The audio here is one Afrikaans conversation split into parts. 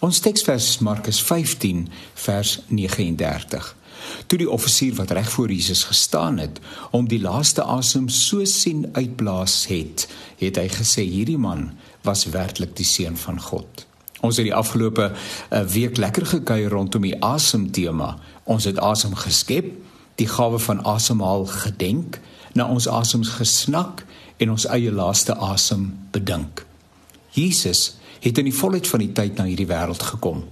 Ons teksvers is Markus 15 vers 39. Toe die offisier wat reg voor Jesus gestaan het, om die laaste asem so sien uitblaas het, het hy gesê hierdie man was werklik die seun van God. Ons het die afgelope uh, week lekker gekuier rondom die asem tema. Ons het asem geskep, die gawe van asemhaal gedenk, na ons asems gesnak en ons eie laaste asem bedink. Jesus het in die volheid van die tyd na hierdie wêreld gekom.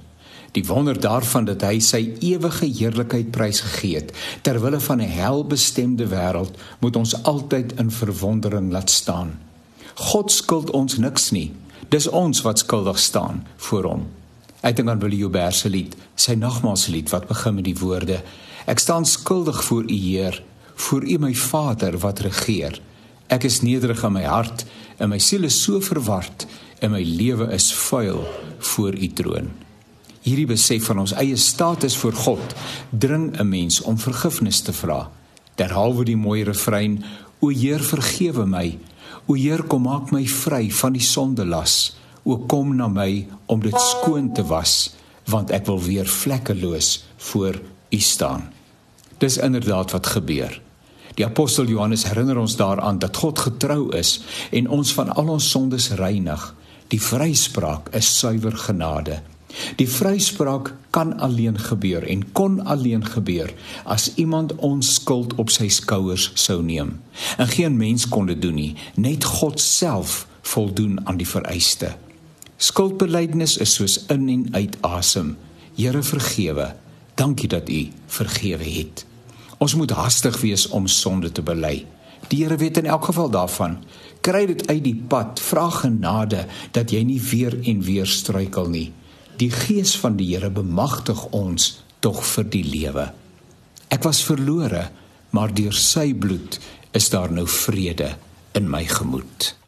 Die wonder daarvan dat hy sy ewige heerlikheid prysgegee het ter wille van 'n helbestemde wêreld moet ons altyd in verwondering laat staan. God skuld ons niks nie. Dis ons wat skuldig staan voor hom. Ek dink aan Willie Joubert se lied, sy nagmaalslied wat begin met die woorde: Ek staan skuldig voor U Heer, voor U my Vader wat regeer. Ek is nederig in my hart en my siel is so verward en my lewe is vuil voor u troon. Hierdie besef van ons eie status voor God dring 'n mens om vergifnis te vra. Derhalwe die mooi refrein: O Heer, vergewe my. O Heer, kom maak my vry van die sondelas. O kom na my om dit skoon te was, want ek wil weer vlekkeloos voor u staan. Dis inderdaad wat gebeur. Die apostel Johannes herinner ons daaraan dat God getrou is en ons van al ons sondes reinig. Die vryspraak is suiwer genade. Die vryspraak kan alleen gebeur en kon alleen gebeur as iemand ons skuld op sy skouers sou neem. En geen mens kon dit doen nie, net God self voldoen aan die vereiste. Skuldbelydenis is soos in en uit asem. Here vergewe. Dankie dat U vergewe het. Ons moet hastig wees om sonde te bely. Die Here weet in elk geval daarvan. Kry dit uit die pad. Vra genade dat jy nie weer en weer struikel nie. Die Gees van die Here bemagtig ons tog vir die lewe. Ek was verlore, maar deur sy bloed is daar nou vrede in my gemoed.